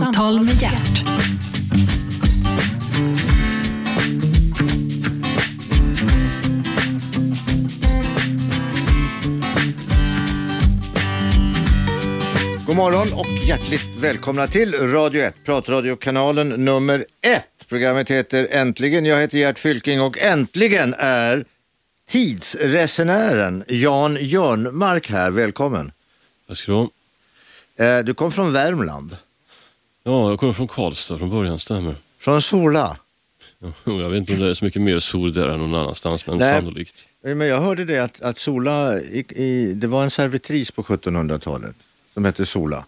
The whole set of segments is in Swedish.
Samtal med hjärt. God morgon och hjärtligt välkomna till Radio 1, pratradiokanalen nummer 1. Programmet heter Äntligen. Jag heter Gert Fylking och äntligen är tidsresenären Jan Jörnmark här. Välkommen. Tack ska du ha. Du kom från Värmland, Ja, jag kommer från Karlstad från början, stämmer. från Sola. Ja, Jag vet inte om det är så mycket mer sol där än någon annanstans, men Nej. sannolikt. Men jag hörde det att, att Sola, i, i, det var en servitris på 1700-talet som hette Sola.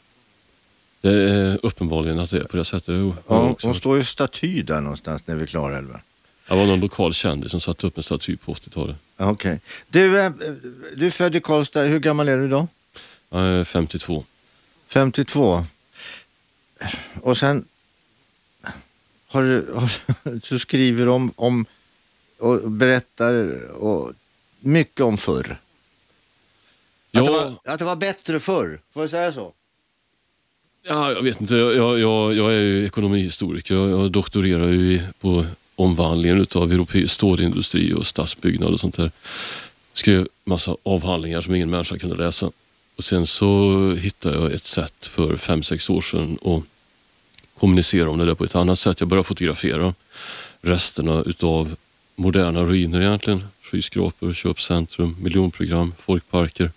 Det är uppenbarligen att det är på det sättet. Har Ja, hon står ju staty där någonstans nere vid Klarälven. jag var någon lokal kändis som satte upp en staty på 80-talet. Ja, Okej. Du, eh, du är född i Karlstad, hur gammal är du då? Jag är 52. 52. Och sen har har, du skriver om, om och berättar och mycket om förr. Att, det Ja, var, att det var bättre förr, får jag säga så? ja, jag vet inte, jag, jag, jag är ju ekonomihistoriker. Jag, jag doktorerar ju på omvandlingen av europeisk stålindustri och stadsbyggnad och sånt där. Skrev massa avhandlingar som ingen människa kunde läsa. Och sen så hittade jag ett sätt för fem sex år sedan att kommunicera om det där på ett annat sätt. Jag började fotografera resterna utav moderna ruiner egentligen. Skyskrapor, köpcentrum, miljonprogram, folkparker.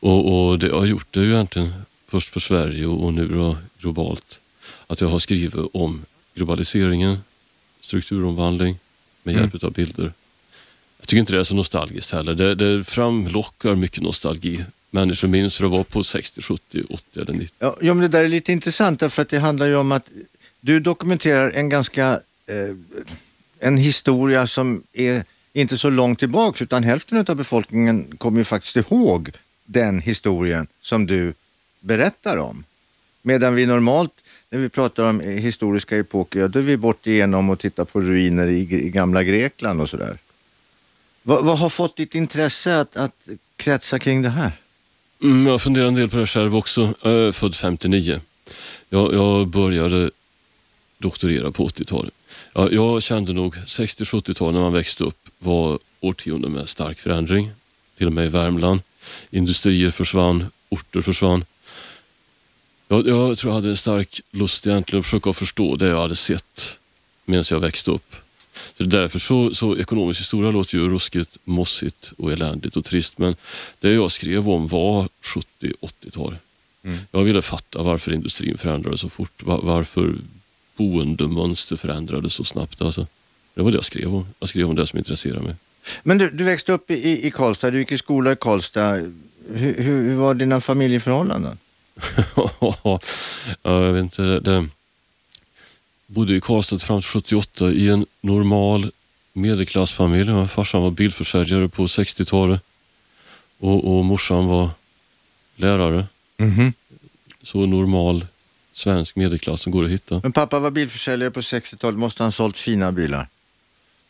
Och, och det jag har gjort det är ju egentligen först för Sverige och, nu då globalt. Att jag har skrivit om globaliseringen, strukturomvandling med hjälp av bilder. Jag tycker inte det är så nostalgiskt heller. Det, det framlockar mycket nostalgi. Människor minns hur det var på 60, 70, 80 eller 90. Ja, ja, men det där är lite intressant därför att det handlar ju om att du dokumenterar en ganska, eh, en historia som är inte så långt tillbaks utan hälften av befolkningen kommer ju faktiskt ihåg den historien som du berättar om. Medan vi normalt, när vi pratar om historiska epoker, ja, då är vi bort igenom och tittar på ruiner i, i gamla Grekland och sådär. Vad, vad har fått ditt intresse att, att kretsa kring det här? Mm, jag funderar en del på det själv också. Jag är född 59. Jag, jag började doktorera på 80-talet. Jag, jag kände nog 60-70-talet när man växte upp var årtionden med stark förändring. Till och med i Värmland. Industrier försvann, orter försvann. Jag, jag tror jag hade en stark lust egentligen att försöka förstå det jag hade sett medan jag växte upp. Så därför så, så ekonomisk historia låter ju ruskigt, mossigt och eländigt och trist. Men det jag skrev om var 70-80-tal. Jag ville fatta varför industrin förändrades så fort. va- Varför boendemönster förändrades så snabbt. Alltså, det var det jag skrev om. Jag skrev om det som intresserar mig. Men du, du växte upp i, i Karlstad, du gick i skola i Karlstad. Hur, hur, hur var dina familjeförhållanden? ja, jag vet inte. Det, det, bodde i Karlstad fram till 78 i en normal medelklassfamilj. Farsan var bilförsäljare på 60-talet och, och morsan var lärare. Mhm. Så normal svensk medelklass som går att hitta. Men pappa var bilförsäljare på 60-talet, måste han sålt fina bilar?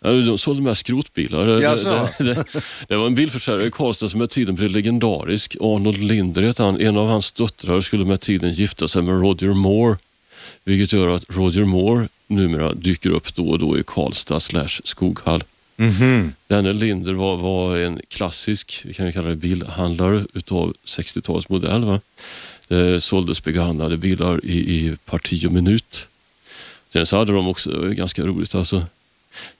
Ja, de sålde mest skrotbilar. Det, det, det, det var en bilförsäljare i Karlstad som med tiden blev legendarisk. Arnold Linder hette han. En av hans döttrar skulle med tiden gifta sig med Roger Moore. Vilket gör att Roger Moore numera dyker upp då och då i Karlstad slash Skoghall. Mhm. Denne Linder var, var en klassisk, vi kan kalla det bilhandlare utav 60-talsmodell. Va? Det såldes begagnade bilar i, i parti och minut. Sen så hade de också, det var ganska roligt alltså,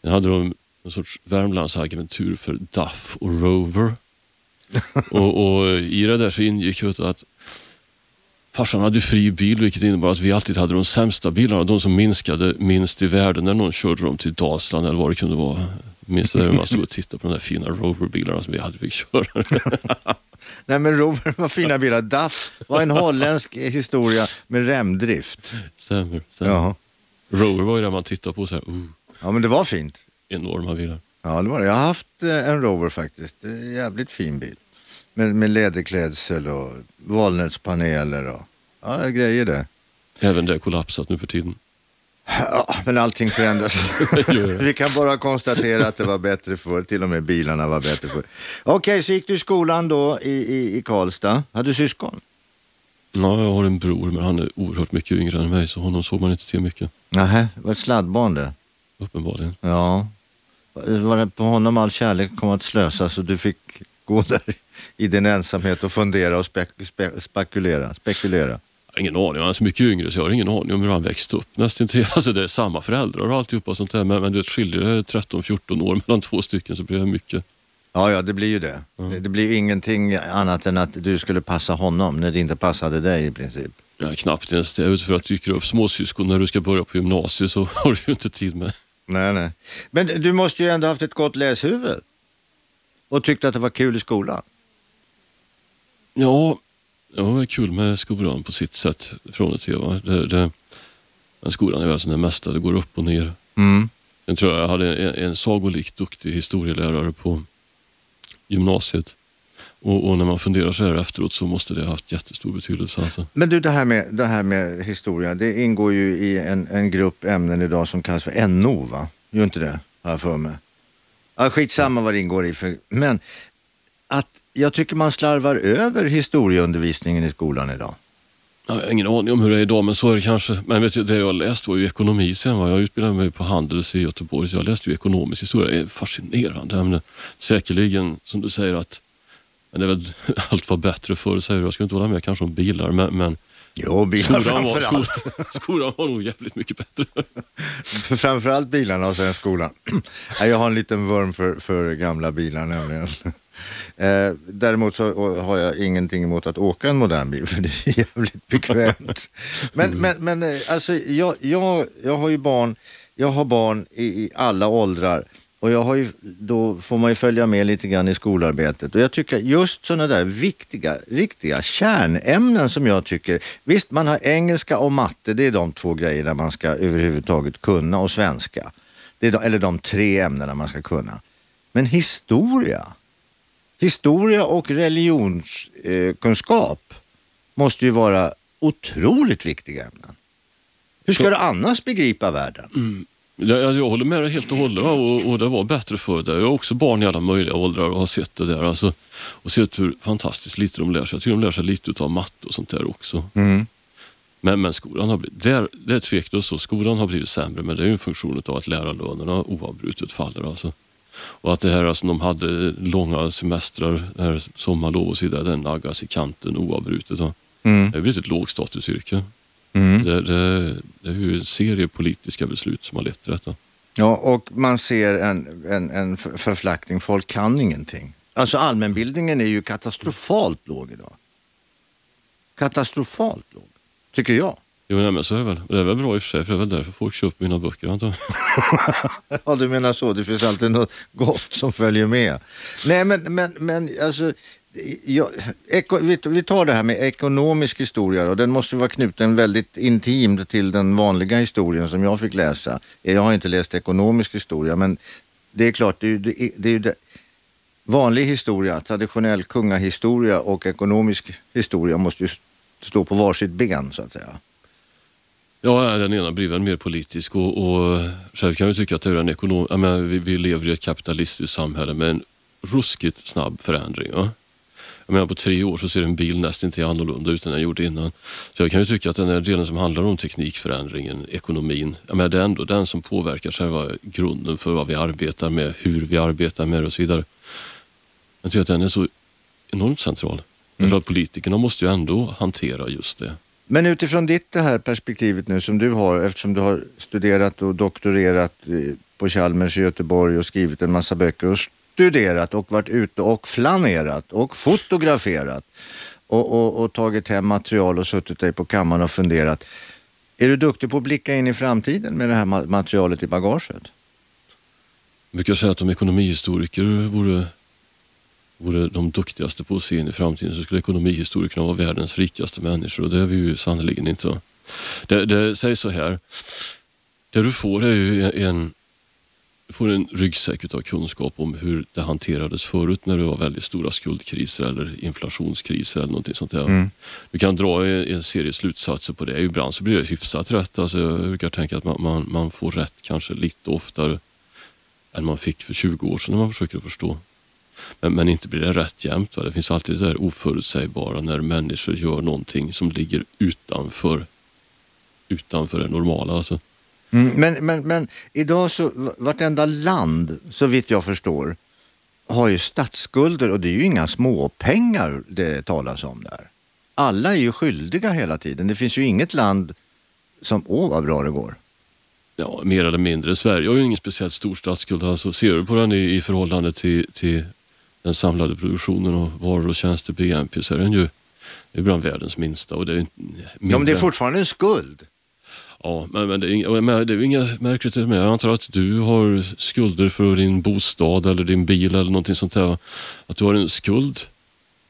Sen hade de en sorts Värmlandsagentur för DAF och Rover. och, och i det där så ingick ju att farsan hade fri bil vilket innebar att vi alltid hade de sämsta bilarna, de som minskade minst i värde när någon körde dem till Dalsland eller vad det kunde vara. Minns det där man stod och tittade på de där fina Rover-bilarna som vi aldrig fick köra. Nej men Rover var fina bilar. DAF var en holländsk historia med remdrift. stämmer, stämmer. Rover var ju där man tittade på så här, uh, ja, men det var fint. enorma bilar. Ja, det var det. Jag har haft eh, en Rover faktiskt. Det jävligt fin bil. Med, med läderklädsel och valnötspaneler och ja, grejer det. Även det kollapsat nu för tiden. Ja, men allting förändras. Vi kan bara konstatera att det var bättre förr, till och med bilarna var bättre förr. Okej, så gick du i skolan då i, i, i Karlstad. Hade du syskon? Ja, jag har en bror men han är oerhört mycket yngre än mig så honom såg man inte till mycket. Nähä, var ett sladdbarn det. Uppenbarligen. Ja. Var det på honom all kärlek kom att slösas och du fick gå där i din ensamhet och fundera och spek spe spekulera? spekulera. Ingen aning, han är så mycket yngre så jag har ingen aning om hur han växte upp. Nästan till. Alltså det är samma föräldrar och alltihopa sånt där men, men det skiljer 13-14 år mellan två stycken så blir det mycket. Ja, ja, det blir ju det. Mm. Det blir ingenting annat än att du skulle passa honom när det inte passade dig i princip. Ja, knappt ens det. Utifrån att dyker upp småsyskon när du ska börja på gymnasiet så har du ju inte tid med. Nej, nej. Men du måste ju ändå haft ett gott läshuvud. Och tyckte att det var kul i skolan. Ja, ja det var kul med skolan på sitt sätt från och till. Va? Det, det, men skolan är väl som det mesta, det går upp och ner. Mm. Sen tror jag jag hade en, en sagolikt duktig historielärare på gymnasiet. Och, och, när man funderar så här efteråt så måste det ha haft jättestor betydelse. Alltså. Men du, det här, med, det här med historia, det ingår ju i en, en grupp ämnen idag som kallas för NO, va? Gör inte det, har jag för mig. Ja, skitsamma vad det ingår i. För, men att jag tycker man slarvar över historieundervisningen i skolan idag. Jag har ingen aning om hur det är idag, men så är det kanske. Men vet du, det jag läste var ju ekonomi sen. Va? Jag utbildade mig på Handels i Göteborg, så jag läste ju ekonomisk historia. Det är ett fascinerande ämne. Säkerligen, som du säger, att men det är väl, allt var bättre förr, säger du. Jag skulle inte hålla med kanske om bilar, men, men Jo, bilar skolan, var, framförallt. skolan, skolan var nog jävligt mycket bättre. Framförallt bilarna och sen skolan. Jag har en liten vurm för, för gamla bilar nämligen. Eh, däremot så har jag ingenting emot att åka en modern bil för det är jävligt bekvämt. Men, men, men eh, alltså, jag, jag, jag har ju barn, jag har barn i, i alla åldrar och jag har ju, då får man ju följa med lite grann i skolarbetet och jag tycker just sådana där viktiga, riktiga kärnämnen som jag tycker, visst man har engelska och matte, det är de två grejerna man ska överhuvudtaget kunna och svenska. Det är de, eller de tre ämnena man ska kunna. Men historia, historia och religionskunskap måste ju vara otroligt viktiga ämnen. Hur ska du annars begripa världen? Jag, jag, jag håller med dig helt och hållet och, och det var bättre förr. Jag har också barn i alla möjliga åldrar och har sett det där. Alltså, och sett hur fantastiskt lite de lär sig. Jag tycker de lär sig lite av matte och sånt där också. Mm. Men, men skolan har blivit, där, det är tveklöst så, skolan har blivit sämre men det är ju en funktion av att lärarlönerna oavbrutet faller. Alltså. Och att det här alltså, de hade långa semestrar, det här sommarlov och så vidare, den naggas i kanten oavbrutet. Mm. Det har blivit ett lågstatusyrke. Mm. Det, det, det är ju en serie politiska beslut som har lett till detta. Ja, och man ser en, en, en för- förflackning. Folk kan ingenting. Alltså allmänbildningen är ju katastrofalt låg idag. Katastrofalt låg, tycker jag. Jo, nej, men så är det väl. Det är väl bra i och för sig, för det är väl därför folk köper mina böcker antar jag. Ja, du menar så. Det finns alltid något gott som följer med. Nej, men, men, men alltså, Ja, eko, vi, tar det här med ekonomisk historia och den måste ju vara knuten väldigt intimt till den vanliga historien som jag fick läsa. Jag har inte läst ekonomisk historia, men det är klart, det är ju det, är- det, är ju det. vanlig historia, traditionell kungahistoria och ekonomisk historia måste ju stå på varsitt ben så att säga. Ja, den ena blir väl mer politisk och, och själv kan jag tycka att det är en ekonom... Menar, vi, vi lever i ett kapitalistiskt samhälle med en ruskigt snabb förändring. Ja? Jag menar, på tre år så ser en bil nästan inte annorlunda ut än den gjorde innan. Så jag kan ju tycka att den här delen som handlar om teknikförändringen, ekonomin, jag menar, det är ändå den som påverkar själva grunden för vad vi arbetar med, hur vi arbetar med det och så vidare. Jag tycker att den är så enormt central. Därför att politikerna måste ju ändå hantera just det. Men utifrån ditt det här perspektivet nu som du har, eftersom du har studerat och doktorerat eh, på Chalmers i Göteborg och skrivit en massa böcker och studerat och varit ute och flanerat och fotograferat och, och, och tagit hem material och suttit dig på kammaren och funderat. Är du duktig på att blicka in i framtiden med det här materialet i bagaget? Jag brukar säga att om ekonomihistoriker vore, vore de duktigaste på att se in i framtiden så skulle ekonomihistorikerna vara världens rikaste människor och det är vi ju sannerligen inte. Det, det sägs så här, det du får är ju en, får en ryggsäck av kunskap om hur det hanterades förut när det var väldigt stora skuldkriser eller inflationskriser eller någonting sånt där. Du kan dra en, en serie slutsatser på det. Ibland så blir det hyfsat rätt. Alltså jag brukar tänka att man, man, man får rätt kanske lite oftare än man fick för 20 år sedan när man försöker förstå. Men, men inte blir det rätt jämt. Va? Det finns alltid det där oförutsägbara när människor gör någonting som ligger utanför, utanför det normala. Alltså. Mm, men, men, men idag så, vartenda land, så vitt jag förstår, har ju statsskulder och det är ju inga småpengar det talas om där. Alla är ju skyldiga hela tiden. Det finns ju inget land som, åh vad bra det går. Ja, mer eller mindre. Sverige har ju ingen speciellt stor statsskuld. Alltså, ser du på den i, i förhållande till, till den samlade produktionen av varor och tjänster, BNP, så är den ju det är bland världens minsta. Och det är ja, men det är fortfarande en skuld. Ja, men, men det, är, det är inget märkligt med Jag antar att du har skulder för din bostad eller din bil eller någonting sånt där. Att du har en skuld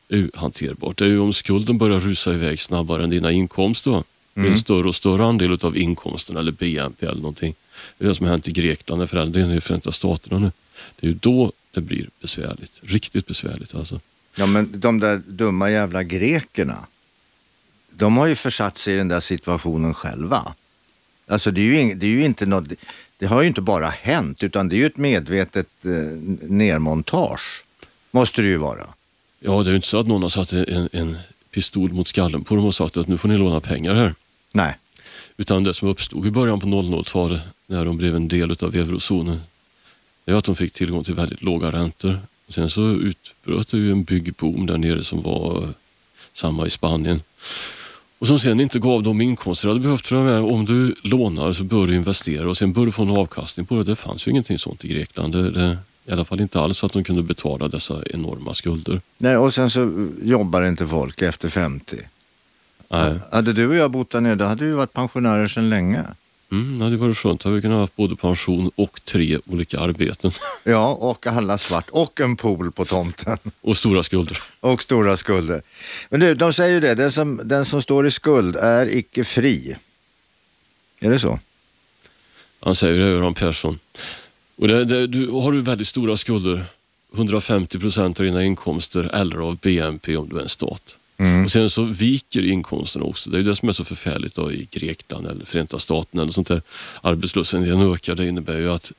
är ju hanterbart. Det är ju om skulden börjar rusa iväg snabbare än dina inkomster. Mm. en större och större andel av inkomsten eller BNP eller någonting. Det är det som har hänt i Grekland när föräldrarna i Förenta Staterna nu. Det är ju då det blir besvärligt. Riktigt besvärligt alltså. Ja men de där dumma jävla grekerna. De har ju försatt sig i den där situationen själva. Alltså det är ju, det är ju inte något, det har ju inte bara hänt utan det är ju ett medvetet eh, nermontage. Måste det ju vara. Ja, det är ju inte så att någon har satt en, en pistol mot skallen på dem och sagt att nu får ni låna pengar här. Nej. Utan det som uppstod i början på 00-talet när de blev en del av eurozonen, det är att de fick tillgång till väldigt låga räntor. Sen så utbröt det ju en byggboom där nere som var samma i Spanien. Och som sen inte gav de inkomster du hade behövt för det Om du lånar så bör du investera och sen bör du få en avkastning på det. Det fanns ju ingenting sånt i Grekland. Det, det, I alla fall inte alls att de kunde betala dessa enorma skulder. Nej, och sen så jobbar inte folk efter 50. Nej. Hade du och jag bott där nere, då hade vi varit pensionärer sedan länge. Mm, det hade varit skönt. Då hade vi kunnat ha både pension och tre olika arbeten. Ja, och alla svart och en pool på tomten. Och stora skulder. Och stora skulder. Men du, de säger ju det, den som, den som står i skuld är icke fri. Är det så? Han säger det, Göran Persson. Och det, det, du, har du väldigt stora skulder, 150 procent av dina inkomster eller av BNP om du är en stat, Mm. Och sen så viker inkomsterna också. Det är det som är så förfärligt då, i Grekland eller Förenta Staterna eller sånt där. Arbetslösheten ökar. Det innebär ju att,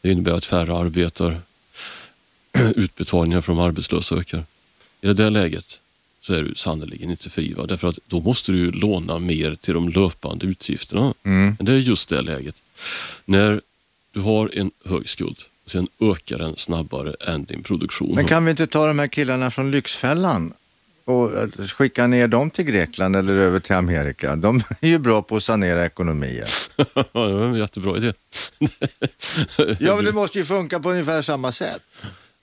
det innebär att färre arbetar. Utbetalningar från de arbetslösa ökar. I det där läget så är du sannerligen inte fri. Va? Därför att då måste du låna mer till de löpande utgifterna. Mm. Men det är just det läget. När du har en hög skuld sen ökar den snabbare än din produktion. Men kan vi inte ta de här killarna från Lyxfällan och skicka ner dem till Grekland eller över till Amerika. De är ju bra på att sanera ekonomier. ja, det var en jättebra idé. ja, men det måste ju funka på ungefär samma sätt.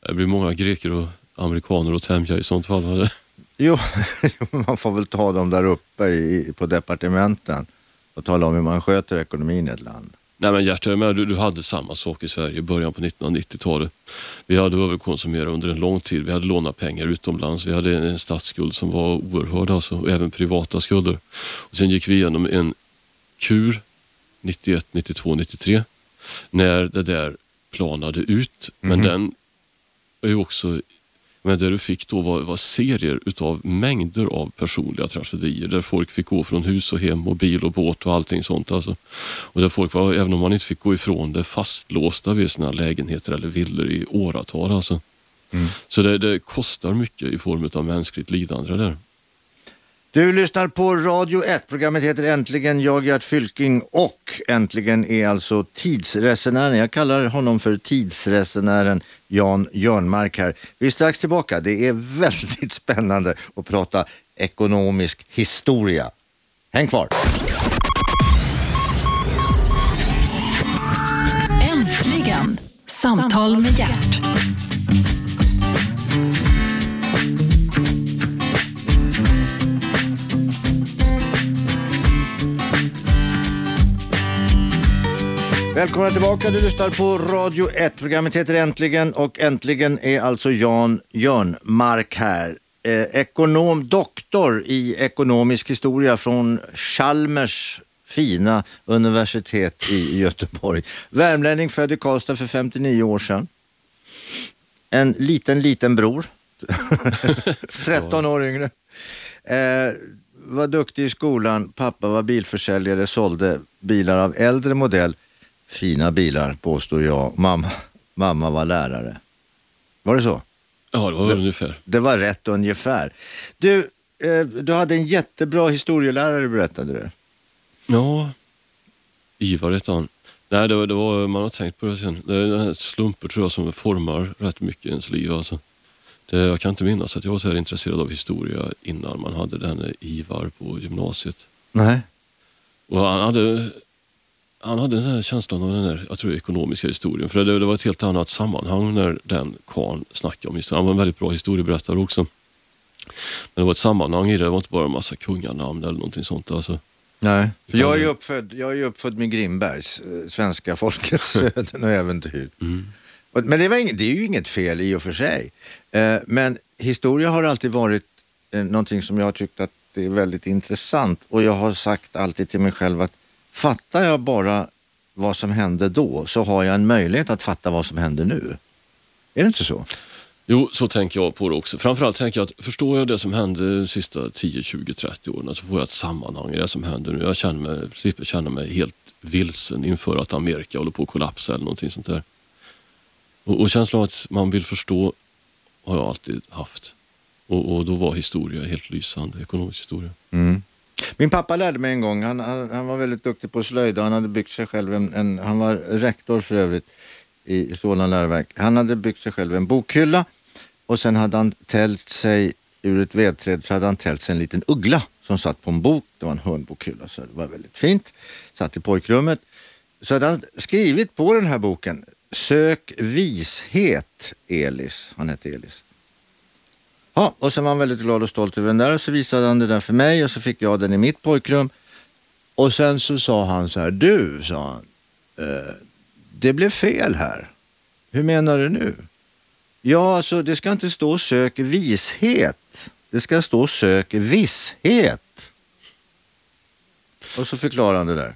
Det blir många greker och amerikaner att tämja i sånt fall. jo, man får väl ta dem där uppe i, på departementen och tala om hur man sköter ekonomin i ett land. Nej men Gert, du, du hade samma sak i Sverige i början på 1990-talet. Vi hade överkonsumerat under en lång tid. Vi hade lånat pengar utomlands. Vi hade en statsskuld som var oerhörd alltså, och även privata skulder. Och sen gick vi igenom en kur 91, 92, 93 när det där planade ut. Men mm -hmm. den är ju också men det du fick då var, var serier utav mängder av personliga tragedier där folk fick gå från hus och hem och bil och båt och allting sånt. Alltså. Och där folk var, även om man inte fick gå ifrån det, fastlåsta vid sina lägenheter eller villor i åratal. Alltså. Mm. Så det, det, kostar mycket i form av mänskligt lidande där. Du lyssnar på Radio 1. Programmet heter Äntligen. Jag, Gert Fylking och Äntligen är alltså tidsresenären. Jag kallar honom för tidsresenären Jan Jörnmark här. Vi är strax tillbaka. Det är väldigt spännande att prata ekonomisk historia. Häng kvar! Äntligen! Samtal med Gert. Välkomna tillbaka, du lyssnar på Radio 1. Programmet heter Äntligen och äntligen är alltså Jan Jörnmark här. Eh, ekonom, doktor i ekonomisk historia från Chalmers fina universitet i Göteborg. Värmlänning, född i Karlstad för 59 år sedan. En liten, liten bror. 13 år yngre. Eh, var duktig i skolan, pappa var bilförsäljare, sålde bilar av äldre modell fina bilar påstår jag. Mamma, mamma var lärare. Var det så? Ja, det var väl ungefär. Det var rätt ungefär. Du, eh, du hade en jättebra historielärare berättade du. Ja, Ivar hette han. Nej, det var, det var, man har tänkt på det sen. Det är den här slumper tror jag som formar rätt mycket i ens liv. Alltså. Det, jag kan inte minnas att jag var så här intresserad av historia innan man hade den Ivar på gymnasiet. Nej. Och han hade, han hade den här känslan av den där, jag tror, ekonomiska historien. För det, det var ett helt annat sammanhang när den karln snackade om historien. Han var en väldigt bra historieberättare också. Men det var ett sammanhang i det, det var inte bara en massa kunganamn eller någonting sånt. Alltså. Nej. Jag är uppfödd, jag är ju uppfödd med Grimbergs, eh, svenska folkets öden och äventyr. Mm. Men det, var inget, det är ju inget fel i och för sig. Eh, Men historia har alltid varit eh, någonting som jag har tyckt att det är väldigt intressant och jag har sagt alltid till mig själv att fattar jag bara vad som hände då så har jag en möjlighet att fatta vad som händer nu. Är det inte så? Jo, så tänker jag på det också. Framförallt tänker jag att förstår jag det som hände de sista 10, 20, 30 åren så får jag ett sammanhang i det som händer nu. Jag känner mig, slipper känna mig helt vilsen inför att Amerika håller på att kollapsa eller någonting sånt där. Och, och känslan av att man vill förstå har jag alltid haft. Och, och då var historia helt lysande, ekonomisk historia. Min pappa lärde mig en gång, han, han, han var väldigt duktig på slöjd och han hade byggt sig själv en, en han var rektor för övrigt i Solna läroverk. Han hade byggt sig själv en bokhylla och sen hade han tält sig ur ett vedträd så hade han tält sig en liten uggla som satt på en bok. Det var en hörnbokhylla så det var väldigt fint. Satt i pojkrummet. Så hade han skrivit på den här boken Sök vishet Elis. Han hette Elis. Ja, och sen var han väldigt glad och stolt över den där och så visade han den där för mig och så fick jag den i mitt pojkrum. Och sen så sa han så här, du, sa han, eh, det blev fel här. Hur menar du nu? Ja, alltså det ska inte stå sök vishet. Det ska stå sök visshet. Och så förklarade han det där.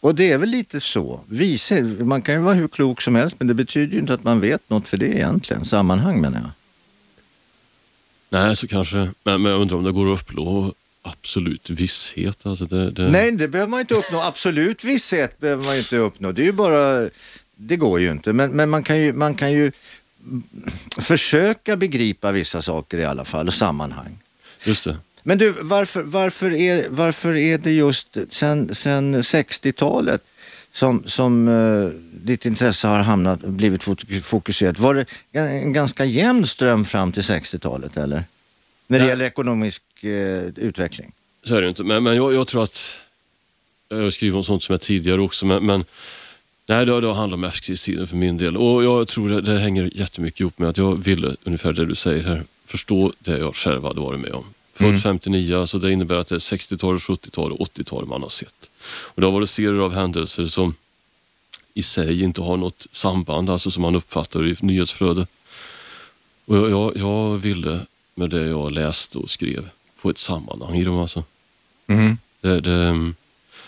Och det är väl lite så. Vishet, man kan ju vara hur klok som helst men det betyder ju inte att man vet något för det egentligen. Sammanhang menar jag. Nej, så kanske. Men, men jag undrar om det går att uppnå absolut visshet. Alltså det, det... Nej, det behöver man inte uppnå. Absolut visshet behöver man inte uppnå. Det är ju bara, det går ju inte. Men, men man, kan ju, man kan ju försöka begripa vissa saker i alla fall och sammanhang. Just det. Men du, varför, varför, är, varför är det just sen, sen 60-talet som, som uh, ditt intresse har hamnat, blivit fok- fokuserat? Var det en ganska jämn ström fram till 60-talet eller? När det Nej. gäller ekonomisk eh, utveckling? Så är det inte. Men, men jag, jag tror att, jag har skrivit om sånt som jag tidigare också, men, men nej, det, det har handlat om efterkrigstiden för min del. Och jag tror det, det hänger jättemycket ihop med att jag ville, ungefär det du säger här, förstå det jag själv hade varit med om. Född 59, så det innebär att det är 60-tal, 70-tal och 80-tal man har sett. Och det har varit serier av händelser som i sig inte har något samband, alltså som man uppfattar i nyhetsflöde. Och jag, jag, jag ville med det jag läste och skrev få ett sammanhang i dem. Alltså. Mm. Det, det,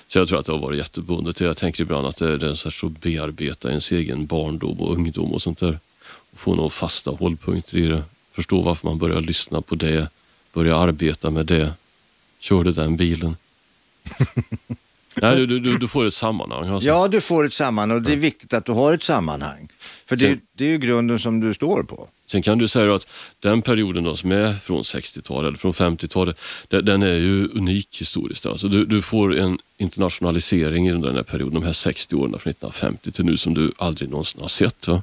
så jag tror att det har varit jättebundet. Jag tänker ibland att det, det är så, här så bearbeta ens egen barndom och ungdom och sånt där. Och få några fasta hållpunkter i det. Förstå varför man börjar lyssna på det, börja arbeta med det, körde den bilen. Nej, du, du, du, får ett sammanhang. Alltså. Ja, du får ett sammanhang och det är viktigt att du har ett sammanhang. För det, är- Sen- det är ju grunden som du står på. Sen kan du säga att den perioden då som är från 60-talet eller från 50-talet, den, är ju unik historiskt. Alltså du, du får en internationalisering under den här perioden, de här 60 åren från 1950 till nu som du aldrig någonsin har sett. Va?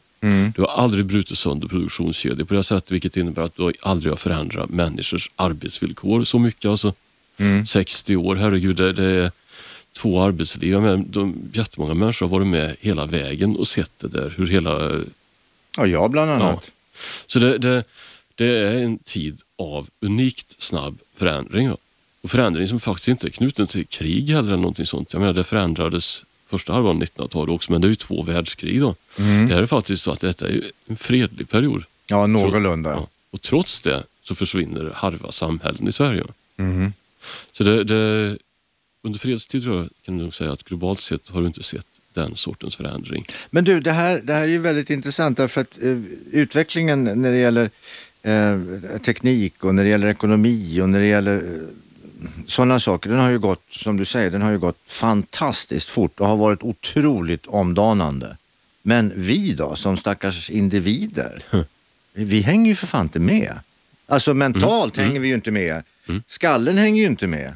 Du har aldrig brutit sönder produktionskedjor på det sättet vilket innebär att du aldrig har förändrat människors arbetsvillkor så mycket. Alltså. 60 år, herregud, det, det är två arbetsliv. Men de, jättemånga människor har varit med hela vägen och sett det där, hur hela Ja, jag bland annat. så det, det, det är en tid av unikt snabb förändring. Och förändring som faktiskt inte är knuten till krig heller eller någonting sånt. Jag menar det förändrades första halvan av 1900-talet också men det är ju två världskrig då. Det här är faktiskt så att detta är en fredlig period. Ja, någorlunda. Ja. Och trots det så försvinner halva samhällen i Sverige. Mhm. Så det, det, under fredstid tror jag kan du nog säga att globalt sett har du inte sett den sortens förändring. Men du, det här, det här är ju väldigt intressant därför att eh, utvecklingen när det gäller eh, teknik och när det gäller ekonomi och när det gäller eh, sådana saker, den har ju gått, som du säger, den har ju gått fantastiskt fort och har varit otroligt omdanande. Men vi då, som stackars individer, vi hänger ju för fan inte med. Alltså mentalt Mm. hänger vi ju inte med. Skallen hänger ju inte med.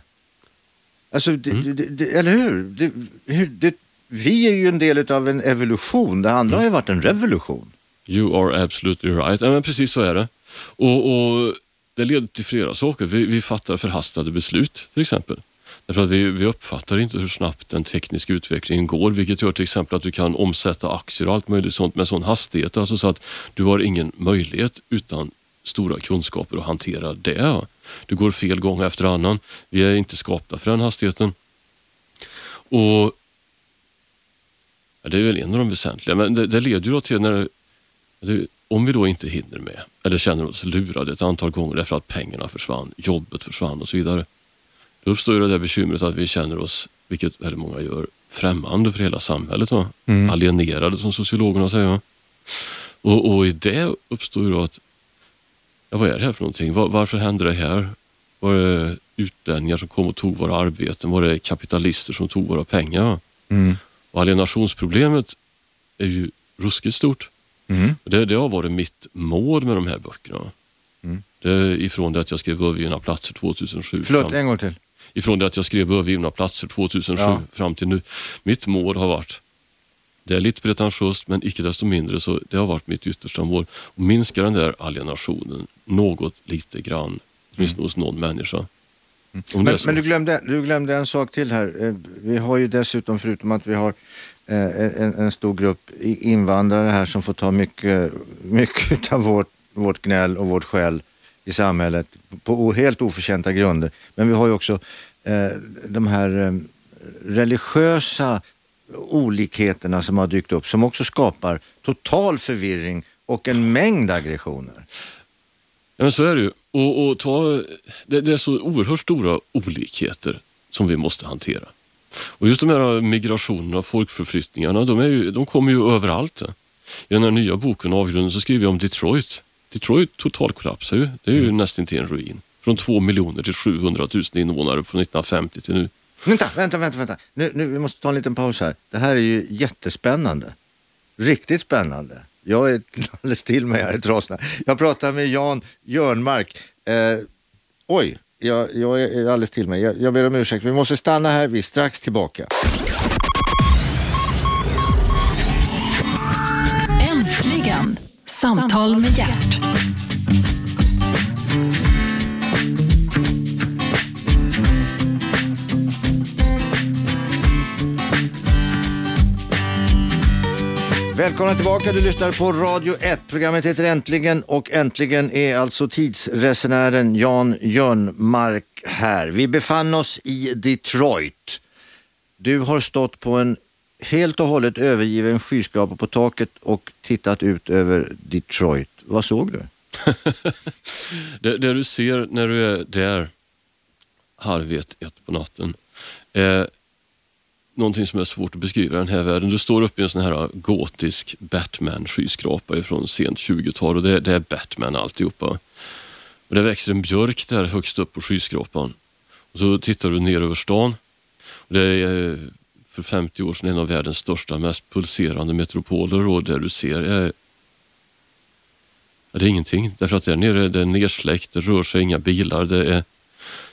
Alltså, Mm. det, det, eller hur? Hur vi är ju en del av en evolution. Det andra har ju varit en revolution. You are absolutely right. Ja, men precis så är det. Och, och Det leder till flera saker. Vi, vi fattar förhastade beslut till exempel. Därför att vi, vi uppfattar inte hur snabbt den tekniska utvecklingen går, vilket gör till exempel att du kan omsätta aktier och allt möjligt sånt med sån hastighet. Alltså så att du har ingen möjlighet utan stora kunskaper att hantera det. Du går fel gång efter annan. Vi är inte skapta för den hastigheten. Och ja, Det är väl en av de väsentliga, men det, det leder ju till när det, om vi då inte hinner med eller känner oss lurade ett antal gånger därför att pengarna försvann, jobbet försvann och så vidare. Då uppstår ju det där bekymret att vi känner oss, vilket väldigt många gör, främmande för hela samhället. Va? Alienerade som sociologerna säger. Och, och i det uppstår ju då att, ja, vad är det här för någonting? Var, varför hände det här? Var det utlänningar som kom och tog våra arbeten? Var det kapitalister som tog våra pengar? Va? Och alienationsproblemet är ju ruskigt stort. Det, det har varit mitt mål med de här böckerna. Det är ifrån det att jag skrev Övergivna platser 2007. Förlåt, fram, en gång till. ifrån det att jag skrev Övergivna platser 2007 Ja. fram till nu. Mitt mål har varit, det är lite pretentiöst men icke desto mindre så det har varit mitt yttersta mål. Att minska den där alienationen något lite grann, åtminstone hos någon människa. Är Men, men du, glömde, du glömde en sak till här. Eh, Vi har ju dessutom, förutom att vi har eh, en, en stor grupp invandrare här som får ta mycket, mycket av vårt, vårt gnäll och vårt skäll i samhället på helt oförtjänta grunder. Men vi har ju också eh, de här eh, religiösa olikheterna som har dykt upp som också skapar total förvirring och en mängd aggressioner. Ja, men så är det ju. Och, och ta, det, det är så oerhört stora olikheter som vi måste hantera. Och just de här migrationerna, folkförflyttningarna, de, är ju, de kommer ju överallt. I den här nya boken Avgrunden så skriver jag om Detroit. Detroit totalkollapsar ju. Det är ju nästan till en ruin. Från 2 miljoner till 700 000 invånare från 1950 till nu. Vänta, vänta, vänta. vänta. Nu, nu, vi måste ta en liten paus här. Det här är ju jättespännande. Riktigt spännande. Jag är alldeles till mig här i trasorna. Jag pratar med Jan Jörnmark. Eh, oj, jag, jag är alldeles till mig. Jag, jag ber om ursäkt. Vi måste stanna här. Vi är strax tillbaka. Äntligen! Samtal med hjärt. Välkomna tillbaka. Du lyssnar på Radio 1. Programmet heter Äntligen och äntligen är alltså tidsresenären Jan Jörnmark här. Vi befann oss i Detroit. Du har stått på en helt och hållet övergiven skyskrapa på taket och tittat ut över Detroit. Vad såg du? Det, det du ser när du är där halv ett, ett på natten eh, någonting som är svårt att beskriva i den här världen. Du står uppe i en sån här gotisk Batman-skyskrapa från sent 20-tal och det, det är Batman alltihopa. Och det växer en björk där högst upp på skyskrapan. Och så tittar du ner över stan. Och det är eh, för 50 år sedan en av världens största, mest pulserande metropoler och det du ser eh, är det är ingenting, därför att där nere det är nersläckt, det rör sig inga bilar. Det är,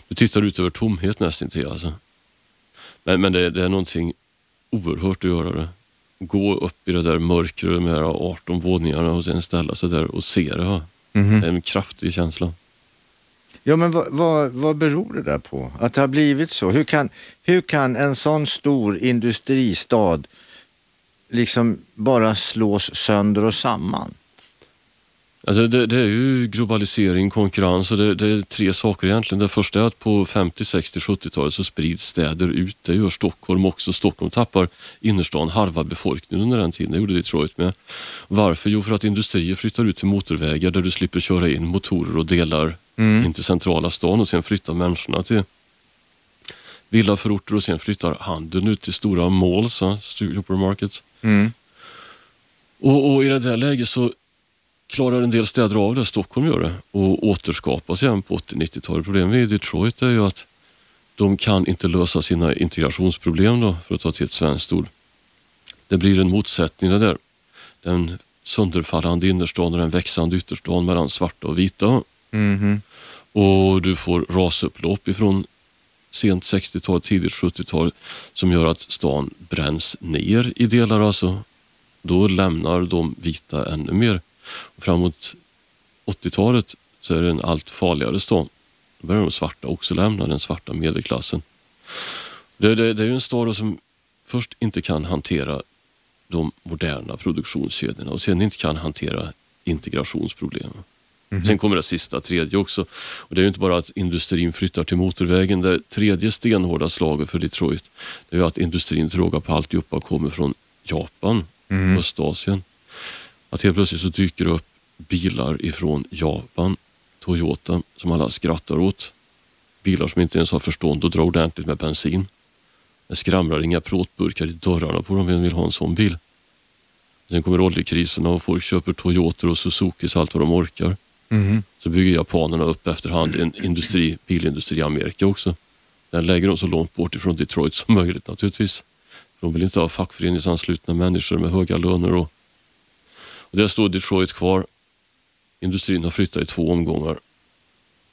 du tittar ut över tomhet nästintill. Alltså. Men, men det, det är någonting oerhört att göra det. Gå upp i det där mörkret med de här 18 våningarna och sen ställa sig där och se det. va. Det är en kraftig känsla. Ja, men vad, vad, vad beror det där på? Att det har blivit så? Hur kan, hur kan en sån stor industristad liksom bara slås sönder och samman? Alltså det, det är ju globalisering, konkurrens och det, det är tre saker egentligen. Det första är att på 50, 60, 70-talet så sprids städer ut. Det gör Stockholm också. Stockholm tappar innerstan halva befolkningen under den tiden. Det gjorde Detroit med. Varför? Jo, för att industrier flyttar ut till motorvägar där du slipper köra in motorer och delar in till centrala stan och sen flyttar människorna till villaförorter och sen flyttar handeln ut till stora malls, supermarkets. Och, och i det där läget så klarar en del städer av det, Stockholm gör det, och återskapas igen på 80-90-talet. Problemet i Detroit är ju att de kan inte lösa sina integrationsproblem då, för att ta till ett svenskt ord. Det blir en motsättning det där. Den sönderfallande innerstan och den växande ytterstan mellan svarta och vita. Mhm. Och du får rasupplopp ifrån sent 60-tal, tidigt 70-tal som gör att stan bränns ner i delar. Alltså. Då lämnar de vita ännu mer. Och framåt 80-talet så är det en allt farligare stad. Då börjar de svarta också lämna den svarta medelklassen. Det, det, det är ju en stad som först inte kan hantera de moderna produktionskedjorna och sen inte kan hantera integrationsproblemen. Sen kommer det sista, tredje också. Och det är ju inte bara att industrin flyttar till motorvägen. Det tredje stenhårda slaget för Detroit det är ju att industrin till råga på alltihopa kommer från Japan, Östasien. Att helt plötsligt så dyker det upp bilar ifrån Japan, Toyota, som alla skrattar åt. Bilar som inte ens har förstånd att dra ordentligt med bensin. Det skramlar inga plåtburkar i dörrarna på dem. Vem vill ha en sån bil? Sen kommer oljekriserna och folk köper Toyota och Suzukis allt vad de orkar. Mhm. Så bygger japanerna upp efterhand en industri, bilindustri i Amerika också. Den lägger de så långt bort ifrån Detroit som möjligt naturligtvis. De vill inte ha fackföreningsanslutna människor med höga löner. Och, och där står Detroit kvar. Industrin har flyttat i två omgångar.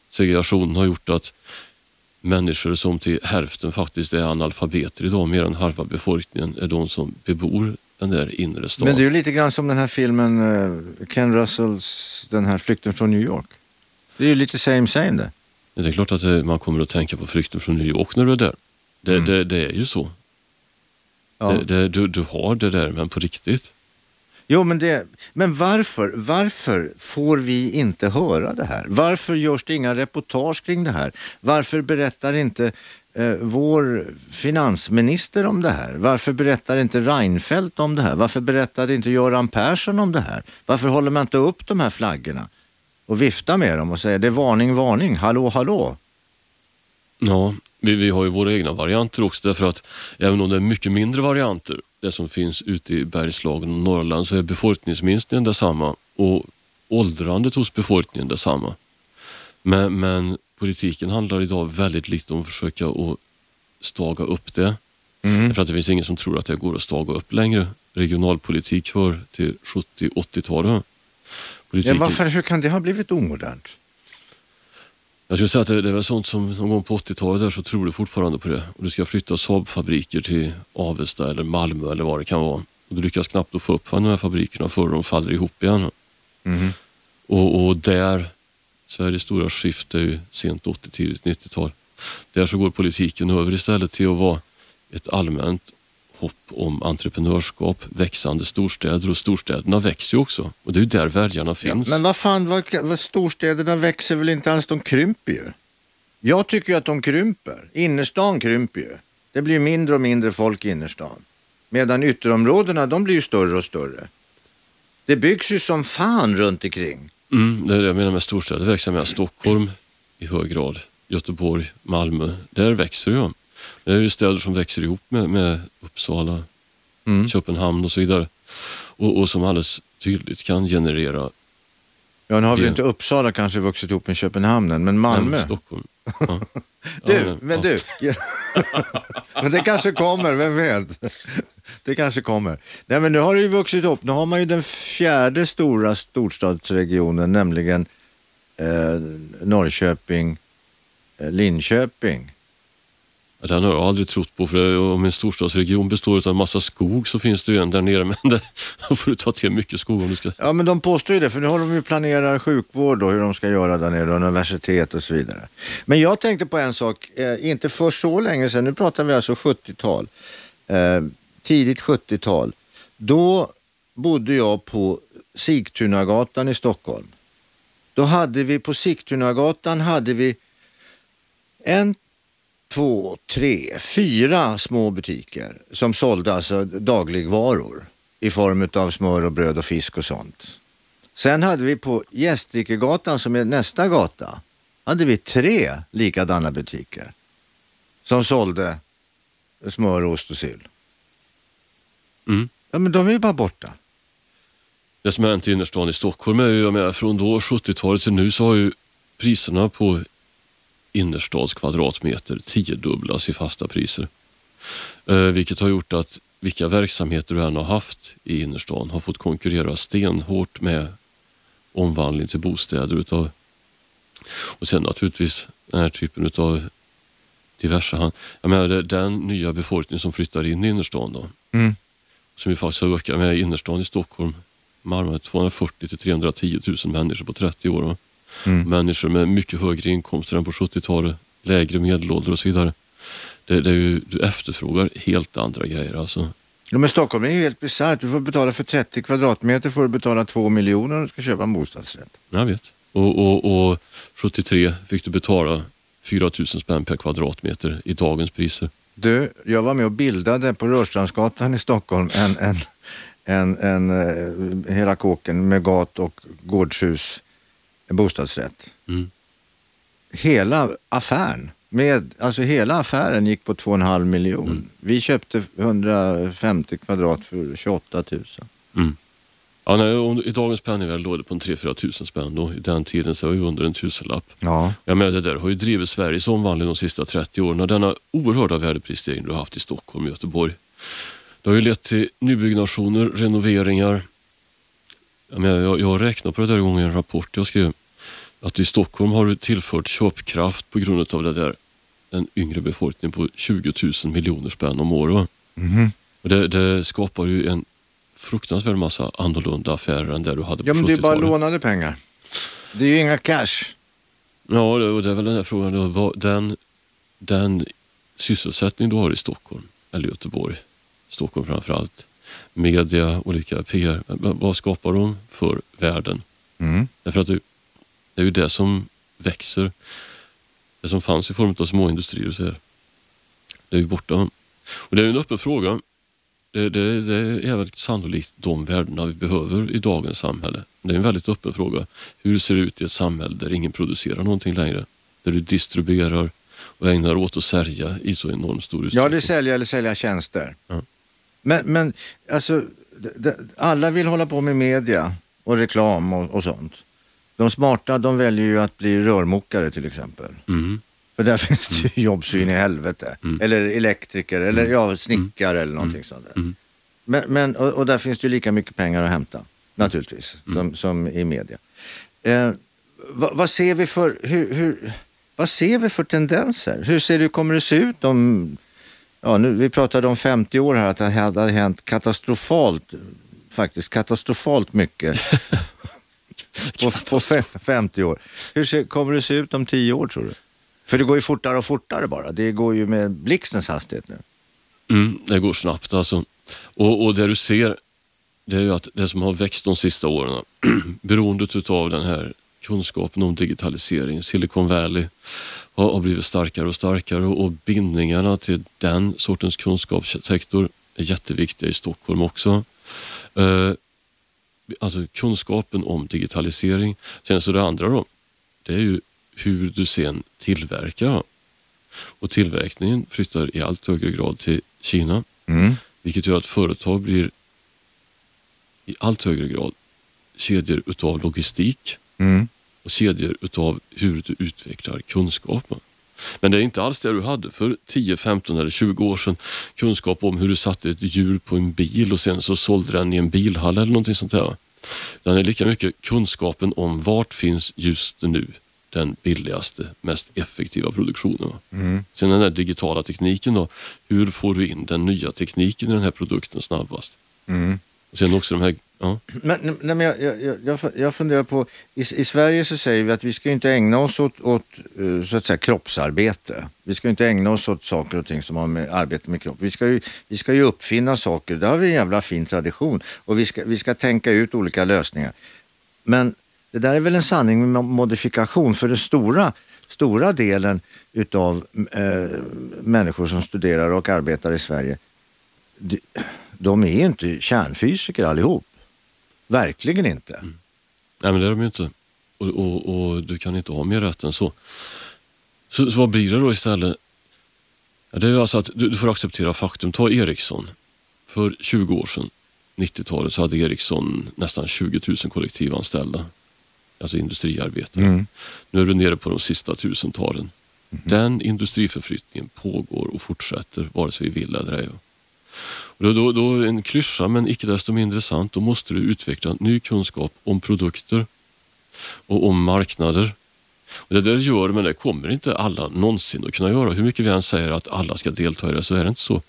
Segregationen har gjort att människor som till hälften faktiskt är analfabeter idag, mer än halva befolkningen, är de som bebor den där inre staden. Men det är ju lite grann som den här filmen eh, Ken Russells, den här Flykten från New York. Det är ju lite same same det. Men Det är klart att det, man kommer att tänka på flykten från New York när du är där. Det, det, det är ju så. Ja. Det, du, du har det där, men på riktigt. Jo, men, det, men varför, varför får vi inte höra det här? Varför görs det inga reportage kring det här? Varför berättar inte eh, vår finansminister om det här? Varför berättar inte Reinfeldt om det här? Varför berättade inte Göran Persson om det här? Varför håller man inte upp de här flaggorna och viftar med dem och säger det är varning, varning, hallå, hallå? Ja, vi, vi har ju våra egna varianter också därför att även om det är mycket mindre varianter, det som finns ute i Bergslagen och Norrland, så är befolkningsminskningen detsamma och åldrandet hos befolkningen detsamma. Men, men politiken handlar idag väldigt lite om att försöka att staga upp det. För att det finns ingen som tror att det går att staga upp längre. Regionalpolitik hör till 70-80-talet. Ja, Politiken- varför, hur kan det ha blivit omodernt? Jag skulle säga att det, det är väl sånt som någon gång på 80-talet där så tror du fortfarande på det. Och du ska flytta Saab-fabriker till Avesta eller Malmö eller vad det kan vara. Och du lyckas knappt att få upp de här fabrikerna förrän de faller ihop igen. Mhm. Och, och där, Sveriges stora skifte är ju sent 80 tidigt 90-tal. Där så går politiken över istället till att vara ett allmänt hopp om entreprenörskap, växande storstäder och storstäderna växer ju också. Och det är ju där väljarna finns. Men vad fan, vad, vad storstäderna växer väl inte alls, de krymper ju. Jag tycker ju att de krymper. Innerstan krymper ju. Det blir mindre och mindre folk i innerstan. Medan ytterområdena, de blir ju större och större. Det byggs ju som fan runt omkring. Mm, det är det jag menar med storstäder växer med Stockholm i hög grad, Göteborg, Malmö. Där växer ju. Det är ju städer som växer ihop med, med Uppsala, Köpenhamn och så vidare. Och, och som alldeles tydligt kan generera Ja, nu har vi ju inte Uppsala kanske vuxit ihop med Köpenhamn än, men Malmö. Nej, Stockholm. Ja. Du, Ja, men ja. du. men det kanske kommer, vem vet? Det kanske kommer. Nej, men nu har det ju vuxit upp. Nu har man ju den fjärde stora storstadsregionen, nämligen eh, Norrköping, eh, Linköping. Den har jag aldrig trott på, för om en storstadsregion består av en massa skog så finns det ju en där nere, men det, då får du ta till mycket skog om du ska... Ja, men de påstår ju det, för nu har de ju planerat sjukvård och hur de ska göra där nere, universitet och så vidare. Men jag tänkte på en sak, eh, inte för så länge sedan, nu pratar vi alltså 70-tal, eh, tidigt 70-tal. Då bodde jag på Sigtunagatan i Stockholm. Då hade vi på Sigtunagatan hade vi en, två, tre, fyra små butiker som sålde alltså dagligvaror i form av smör och bröd och fisk och sånt. Sen hade vi på Gästrikegatan som är nästa gata, hade vi tre likadana butiker som sålde smör, ost och sill. Mm. Ja men de är ju bara borta. Det som har hänt i innerstan i Stockholm är ju, jag menar, från då 70-talet till nu så har ju priserna på innerstadskvadratmeter tiodubblats i fasta priser. Eh, vilket har gjort att vilka verksamheter du än har haft i innerstan har fått konkurrera stenhårt med omvandling till bostäder utav och sen naturligtvis den här typen av diverse hand. Jag menar, den nya befolkning som flyttar in i innerstan då, Mm. som ju faktiskt har ökat med innerstan i Stockholm, Malmö, 240 till 310 000 människor på 30 år. Mm. Människor med mycket högre inkomster än på 70-talet, lägre medelålder och så vidare. Det, det är ju, du efterfrågar helt andra grejer alltså. Ja, men Stockholm är ju helt bisarrt. Du får betala för 30 kvadratmeter får du betala 2 miljoner om du ska köpa en bostadsrätt. Jag vet. Och, och, och 73 fick du betala 4 000 spänn per kvadratmeter i dagens priser. Du, jag var med och bildade på Rörstrandsgatan i Stockholm en, en, en, en, eh, hela kåken med gat och gårdshus, bostadsrätt. Mm. Hela affären, med, alltså hela affären gick på 2,5 miljon. Mm. Vi köpte 150 kvadrat för 28 000. Mm. Ja, nej, I dagens penningvärde låg det på en 3-4 tusen spänn. Då. I den tiden så var det under en tusenlapp. Ja. Jag menar, det där har ju drivit Sveriges omvandling de sista 30 åren. Och denna oerhörda värdeprisstegring du har haft i Stockholm och Göteborg. Det har ju lett till nybyggnationer, renoveringar. Jag, menar, jag, jag räknar på det där gången i en rapport jag skrev. Att i Stockholm har du tillfört köpkraft på grund av det där, den yngre befolkningen på 20 000 miljoner spänn om året. Och det, det skapar ju en fruktansvärd massa annorlunda affärer än det du hade på ja, men det är bara 70-talet. lånade pengar. Det är ju inga cash. Ja, det- och det är väl den här frågan då, den, den sysselsättning du har i Stockholm, eller Göteborg, Stockholm framförallt, media, olika PR, vad skapar de för värden? Mm. Därför att det, det är ju det som växer. Det som fanns i form av småindustrier och så här. Det är ju borta. Och det är ju en öppen fråga. Det, det, det är väl sannolikt de värdena vi behöver i dagens samhälle. Det är en väldigt öppen fråga. Hur ser det ut i ett samhälle där ingen producerar någonting längre? Där du distribuerar och ägnar åt att sälja i så enormt stor utsträckning. Ja, det är sälja eller sälja tjänster. Ja. Men, men alltså, alla vill hålla på med media och reklam och, och sånt. De smarta de väljer ju att bli rörmokare till exempel. Mm. För där finns det ju jobb så in i helvete. Eller elektriker eller ja, snickare eller någonting sånt där. Mm. Men, men, och, och där finns det ju lika mycket pengar att hämta naturligtvis som, som i media. Eh, vad, vad ser vi för, hur, hur, vad ser vi för tendenser? Hur ser det, kommer det se ut om, ja, nu, vi pratade om 50 år här att det hade hänt katastrofalt, faktiskt katastrofalt mycket på, på fe- 50 år. Hur ser, kommer det se ut om 10 år tror du? För det går ju fortare och fortare bara. Det går ju med blixtens hastighet nu. Mm, det går snabbt alltså. Och, och det du ser, det är ju att det som har växt de sista åren, beroendet utav den här kunskapen om digitalisering, Silicon Valley har, har blivit starkare och starkare och bindningarna till den sortens kunskapssektor är jätteviktiga i Stockholm också. Eh, alltså kunskapen om digitalisering. Sen så det andra då, det är ju hur du sen tillverkar. Och tillverkningen flyttar i allt högre grad till Kina, Mm. vilket gör att företag blir i allt högre grad kedjor utav logistik Mm. och kedjor utav hur du utvecklar kunskapen. Men det är inte alls det du hade för 10, 15 eller 20 år sedan. Kunskap om hur du satte ett hjul på en bil och sen så sålde den i en bilhall eller någonting sånt där. Den är lika mycket kunskapen om vart finns just nu den billigaste, mest effektiva produktionen. Mm. Sen den där digitala tekniken då. Hur får du in den nya tekniken i den här produkten snabbast? Mm. Och sen också de här, ja, Men, nej, men jag, jag, jag- jag, funderar på, i, i Sverige så säger vi att vi ska inte ägna oss åt, åt eh, så att säga, kroppsarbete. Vi ska inte ägna oss åt saker och ting som har med arbete med kropp. Vi ska ju, vi ska ju uppfinna saker, där har vi en jävla fin tradition. Och vi ska, vi ska tänka ut olika lösningar. Men det där är väl en sanning med modifikation för den stora, stora delen utav eh, människor som studerar och arbetar i Sverige, Det, de är ju inte kärnfysiker allihop. Verkligen inte. Nej men det är de ju inte. Och, och, och du kan inte ha mer rätt än så. Så, så vad blir det då istället? Ja, det är ju alltså att du, du får acceptera faktum. Ta Ericsson. För 20 år sedan, 90-talet, så hade Ericsson nästan 20 000 kollektivanställda. Alltså industriarbetare. Mm. Nu är du nere på de sista tusentalen. Den industriförflyttningen pågår och fortsätter vare sig vi vill eller ej. Då, då, då en klyscha men icke desto mindre sant. Då måste du utveckla ny kunskap om produkter och om marknader. Och det där gör men det kommer inte alla någonsin att kunna göra. Hur mycket vi än säger att alla ska delta i det så är det inte så.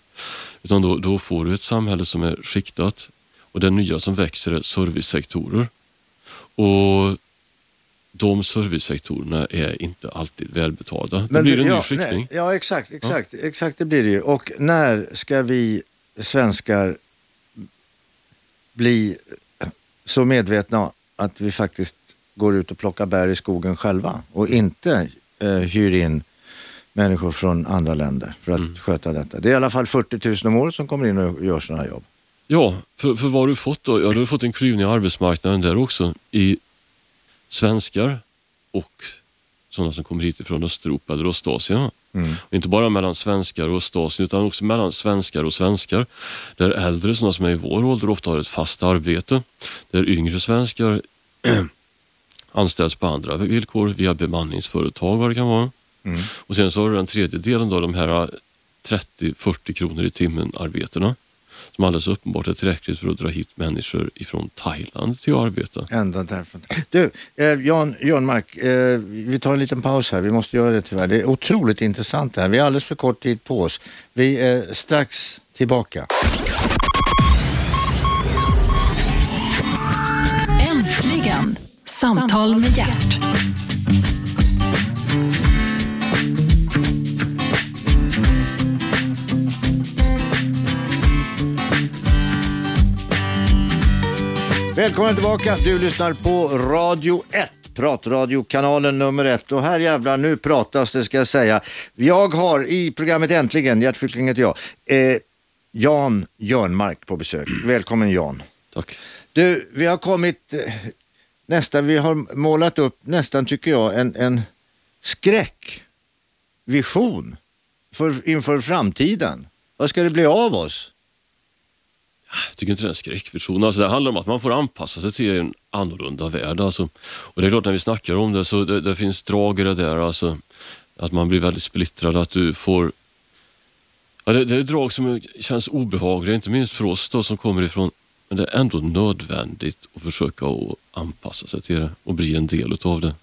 Utan då, då får du ett samhälle som är skiktat och det nya som växer är servicesektorer. Och de servicesektorerna är inte alltid välbetalda. det Men blir du- en ja, ny skiktning. nej, Ja, exakt, exakt, exakt det blir det ju. Och när ska vi svenskar bli så medvetna att vi faktiskt går ut och plockar bär i skogen själva och inte eh, hyr in människor från andra länder för att sköta detta. Det är i alla fall 40 000 om året som kommer in och gör sådana här jobb. Ja, för, för vad har du fått då? Ja, du har fått en klyvning av arbetsmarknaden där också i svenskar och sådana som kommer hit från Östeuropa eller Ostasien. Och inte bara mellan svenskar och Ostasien utan också mellan svenskar och svenskar. Där äldre, sådana som är i vår ålder, ofta har ett fast arbete. Där yngre svenskar anställs på andra villkor via bemanningsföretag vad det kan vara. Och sen så har du den tredje delen då, de här 30-40 kronor i timmen arbetena som alldeles uppenbart är tillräckligt för att dra hit människor ifrån Thailand till att arbeta. Ända därifrån. Du, eh, Jan Jörnmark, eh, vi tar en liten paus här. Vi måste göra det tyvärr. Det är otroligt intressant det här. Vi har alldeles för kort tid på oss. Vi är strax tillbaka. Äntligen! Samtal med hjärt. Välkommen tillbaka. Du lyssnar på Radio 1. Pratradiokanalen nummer ett och här jävlar nu pratas det ska jag säga. Jag har i programmet Äntligen, Gert Fylking heter jag, eh, Jan Jörnmark på besök. Välkommen Jan. Tack. Du, vi har kommit eh, nästan, vi har målat upp nästan tycker jag en, en skräckvision för, inför framtiden. Vad ska det bli av oss? Jag tycker inte det är en skräckvision. Alltså det handlar om att man får anpassa sig till en annorlunda värld. Alltså. Och det är klart när vi snackar om det så det, det finns drag i det där. Alltså, att man blir väldigt splittrad. Att du får... Ja, det, det är drag som känns obehagliga, inte minst för oss då, som kommer ifrån... Men det är ändå nödvändigt att försöka att anpassa sig till det och bli en del utav det.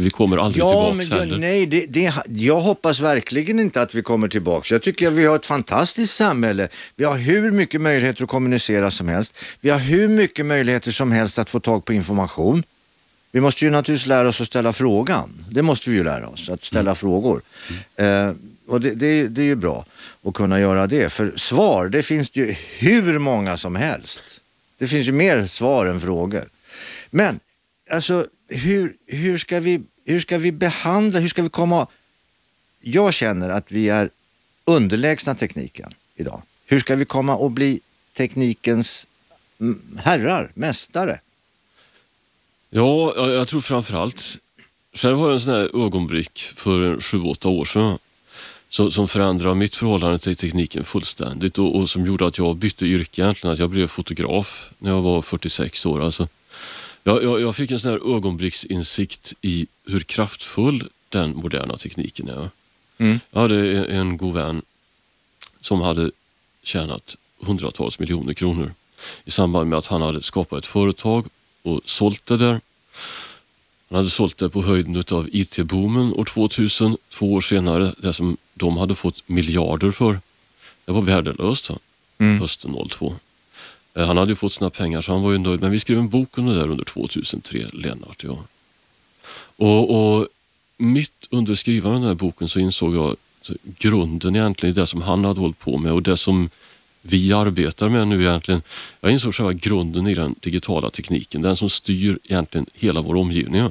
Vi kommer aldrig Ja, tillbaka men heller. nej, det, det, jag hoppas verkligen inte att vi kommer tillbaka. Jag tycker att vi har ett fantastiskt samhälle. Vi har hur mycket möjligheter att kommunicera som helst. Vi har hur mycket möjligheter som helst att få tag på information. Vi måste ju naturligtvis lära oss att ställa frågan. Det måste vi ju lära oss, att ställa frågor. Eh, och det, det, det är ju bra att kunna göra det. För svar, det finns ju hur många som helst. Det finns ju mer svar än frågor. Men alltså, hur, hur, ska vi, hur ska vi behandla, hur ska vi komma... Jag känner att vi är underlägsna tekniken idag. Hur ska vi komma och bli teknikens herrar, mästare? Ja, jag, jag tror framförallt... Själv har jag en sån här ögonblick för sju, åtta år sedan som förändrade mitt förhållande till tekniken fullständigt och, och som gjorde att jag bytte yrke egentligen. Att jag blev fotograf när jag var 46 år. Alltså, jag, jag, jag fick en sån här ögonblicksinsikt i hur kraftfull den moderna tekniken är. Mm. Jag hade en, god vän som hade tjänat hundratals miljoner kronor i samband med att han hade skapat ett företag och sålt det där. Han hade sålt det på höjden av IT-boomen år 2000. Två år senare, det som de hade fått miljarder för, det var värdelöst? Mm. hösten 02. Eh, Han hade ju fått sina pengar så han var ju nöjd. Men vi skrev en bok om det där under 2003, Lennart och jag. Och, och mitt under skrivandet av den här boken så insåg jag att grunden egentligen i det som han hade hållit på med och det som vi arbetar med nu egentligen. Jag insåg själva grunden i den digitala tekniken, den som styr egentligen hela vår omgivning.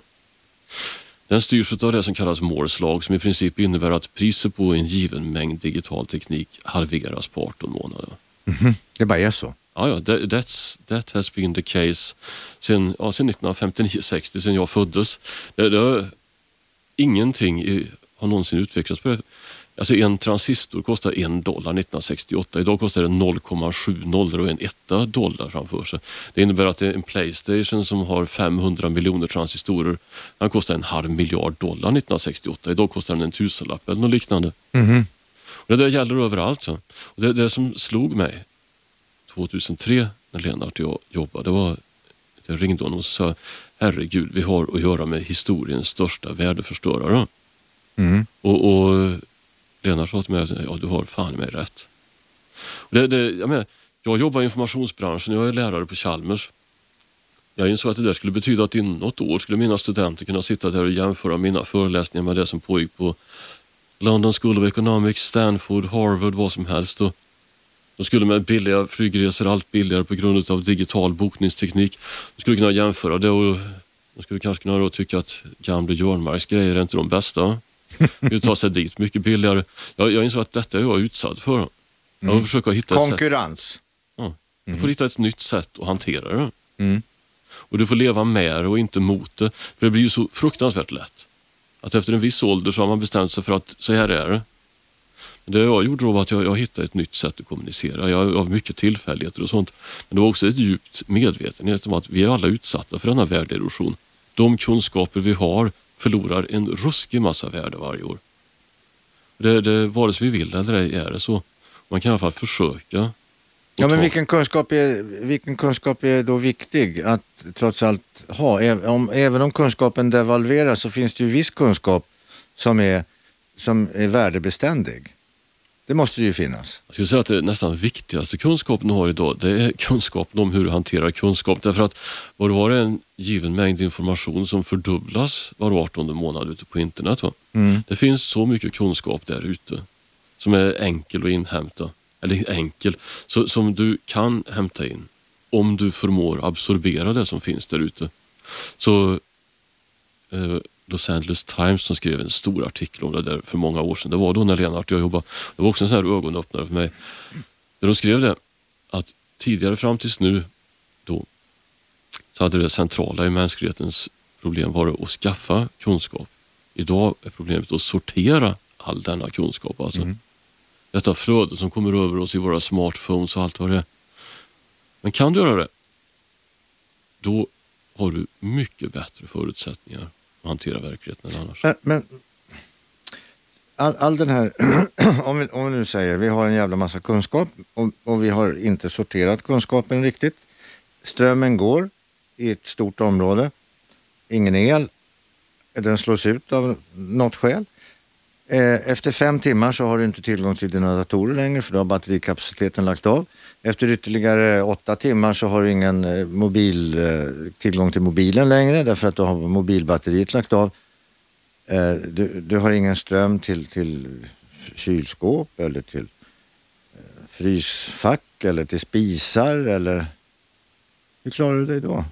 Den styrs av det som kallas Moores lag som i princip innebär att priset på en given mängd digital teknik halveras på 18 månader. Mhm. Det bara är så. Ja, ja, that, that's, that has been the case sen, ja, sen 1959-60, sen jag föddes. Det, det, ingenting i, har någonsin utvecklats på det. Alltså en transistor kostar en dollar 1968. Idag kostar det 0,7 nollor och en etta dollar framför sig. Det innebär att en Playstation som har 500 miljoner transistorer, den kostar en halv miljard dollar 1968. Idag kostar den en tusenlapp eller något liknande. Och det där gäller överallt. Så. Och det, det som slog mig 2003 när Lennart och jag jobbade. Det var, jag ringde honom och sa herregud, vi har att göra med historiens största värdeförstörare. Mm. Och, och Lennart sa till mig ja, du har fan med rätt. Det, det, jag, menar, jag jobbar i informationsbranschen, jag är lärare på Chalmers. Jag insåg att det där skulle betyda att inom något år skulle mina studenter kunna sitta där och jämföra mina föreläsningar med det som pågick på London School of Economics, Stanford, Harvard, vad som helst. Och de skulle med billiga flygresor, allt billigare på grund av digital bokningsteknik, de skulle kunna jämföra det och de skulle kanske kunna då tycka att gamle Björnmarks grejer är inte de bästa. De ta sig dit mycket billigare. Jag, jag insåg att detta är jag utsatt för. Jag mm. försöker hitta. Konkurrens. Ja, du får hitta ett nytt sätt att hantera det. Mm. Och du får leva med det och inte mot det. För det blir ju så fruktansvärt lätt. Att efter en viss ålder så har man bestämt sig för att så här är det. Det jag gjorde då var att jag, jag hittade ett nytt sätt att kommunicera. Jag har mycket tillfälligheter och sånt. Men det var också ett djupt medvetenhet om att vi är alla utsatta för denna värdeerosion. De kunskaper vi har förlorar en ruskig massa värde varje år. Det, det, vare sig vi vill eller ej är det så. Man kan i alla fall försöka. Ja, men vilken kunskap, är, vilken kunskap är då viktig att trots allt ha? Om, även om kunskapen devalveras så finns det ju viss kunskap som är, som är värdebeständig. Det måste ju finnas. Jag skulle säga att det nästan viktigaste kunskapen du har idag det är kunskapen om hur du hanterar kunskap. Därför att vad du har är en given mängd information som fördubblas var 18 månad ute på internet. Mm. Det finns så mycket kunskap där ute som är enkel att inhämta. Eller enkel, så, som du kan hämta in om du förmår absorbera det som finns där ute. Så eh, Los Angeles Times som skrev en stor artikel om det där för många år sedan. Det var då när Lennart och jag jobbade. Det var också en sån här ögonöppnare för mig. Där de skrev det att tidigare fram tills nu då så hade det centrala i mänsklighetens problem varit att skaffa kunskap. Idag är problemet att sortera all denna kunskap. Alltså. Mm. Detta flöde som kommer över oss i våra smartphones och allt vad det är. Men kan du göra det, då har du mycket bättre förutsättningar hantera verkligheten än annars. Men, men all, all, den här, om vi, om vi nu säger, vi har en jävla massa kunskap och, och vi har inte sorterat kunskapen riktigt. Strömmen går i ett stort område, ingen el, den slås ut av något skäl. Eh, efter fem timmar så har du inte tillgång till dina datorer längre för då har batterikapaciteten lagt av. Efter ytterligare åtta timmar så har du ingen eh, mobil, eh, tillgång till mobilen längre därför att då har mobilbatteriet lagt av. Du, du har ingen ström till, till kylskåp eller till frysfack eller till spisar eller hur klarar du dig då?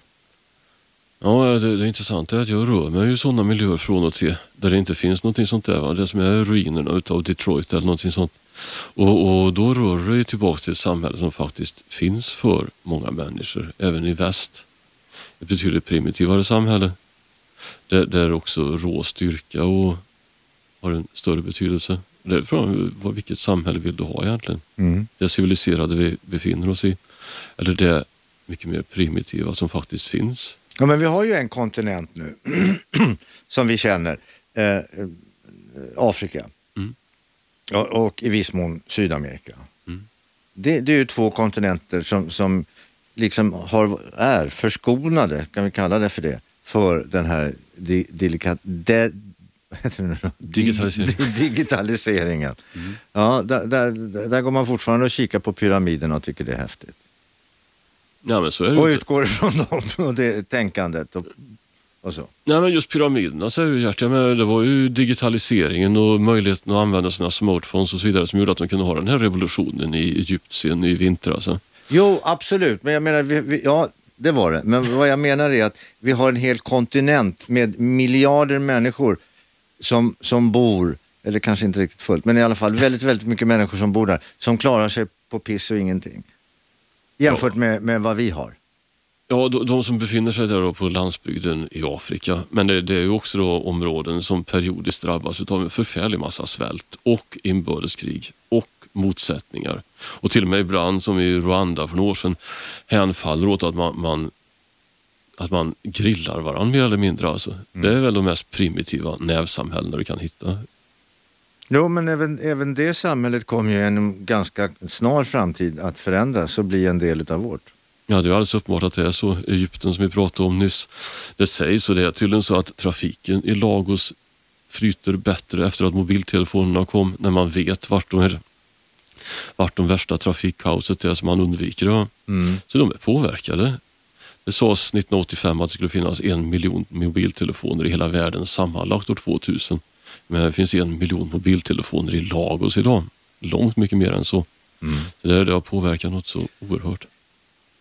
Ja, det, det intressanta är att jag rör mig i sådana miljöer från och till där det inte finns någonting sånt där. Va? Det som är ruinerna utav Detroit eller någonting sånt. Och, och då rör du dig tillbaka till ett samhälle som faktiskt finns för många människor, även i väst. Ett betydligt primitivare samhälle där, där också rå styrka och har en större betydelse. Det är vilket samhälle vill du ha egentligen? Mm. Det civiliserade vi befinner oss i eller det mycket mer primitiva som faktiskt finns Ja, men vi har ju en kontinent nu som vi känner, eh, eh, Afrika mm. och, och, i viss mån Sydamerika. Mm. Det, det, är ju två kontinenter som, som liksom har, är förskonade, kan vi kalla det för det, för den här di, delikat, de, digitaliseringen. digitaliseringen. Mm. Ja, där, där, där går man fortfarande och kikar på pyramiderna och tycker det är häftigt. Ja, men så är det och inte. utgår ifrån dem och det tänkandet och, och så. Nej, men just pyramiderna säger du Gert, det var ju digitaliseringen och möjligheten att använda sina smartphones och så vidare som gjorde att de kunde ha den här revolutionen i Egypten i vintras. Alltså. Jo, absolut, men jag menar, vi, vi, ja det var det. Men vad jag menar är att vi har en hel kontinent med miljarder människor som, som bor, eller kanske inte riktigt fullt, men i alla fall väldigt, väldigt mycket människor som bor där, som klarar sig på piss och ingenting. Jämfört ja. med, med vad vi har. Ja, de, de, som befinner sig där på landsbygden i Afrika. Men det, det är ju också då områden som periodiskt drabbas av en förfärlig massa svält och inbördeskrig och motsättningar. Och till och med ibland, som i Rwanda för några år sedan, hänfaller åt att man, man att man grillar varandra mer eller mindre. Alltså. Mm. Det är väl de mest primitiva nävsamhällena du kan hitta. Jo, men även, även det samhället kommer ju inom ganska snar framtid att förändras och bli en del av vårt. Ja, det är alldeles uppenbart att det är så. Egypten som vi pratade om nyss. Det sägs och det är tydligen så att trafiken i Lagos flyter bättre efter att mobiltelefonerna kom när man vet vart de, är, vart de värsta trafikkaoset är som man undviker. Mm. Så de är påverkade. Det sades 1985 att det skulle finnas en miljon mobiltelefoner i hela världen sammanlagt år 2000. Men det finns en miljon mobiltelefoner i Lagos idag. Långt mycket mer än så. Mm. Så det, det har påverkat något så oerhört.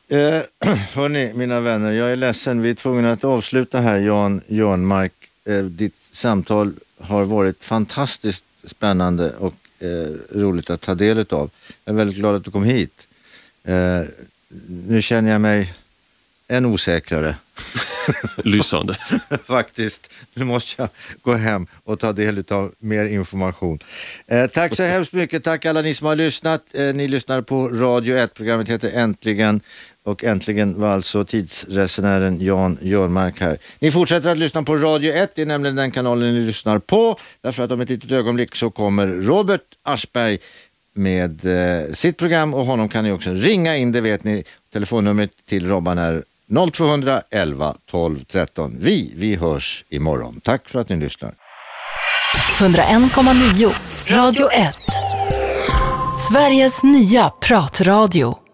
Eh, hörni, mina vänner, jag är ledsen. Vi är tvungna att avsluta här, Jan Jörnmark. Eh, ditt samtal har varit fantastiskt spännande och eh, roligt att ta del av. Jag är väldigt glad att du kom hit. Eh, nu känner jag mig än osäkrare. Lysande. Faktiskt. Nu måste jag gå hem och ta del av mer information. Eh, tack så hemskt mycket. Tack alla ni som har lyssnat. Eh, ni lyssnar på Radio 1. Programmet heter Äntligen. Och äntligen var alltså tidsresenären Jan Jörmark här. Ni fortsätter att lyssna på Radio 1, det är nämligen den kanalen ni lyssnar på. Därför att om ett litet ögonblick så kommer Robert Aschberg med eh, sitt program och honom kan ni också ringa in, det vet ni. Telefonnumret till Robban är 0211 12 13. Vi, vi hörs imorgon. Tack för att ni lyssnar. 101,9 Radio 1 Sveriges nya pratradio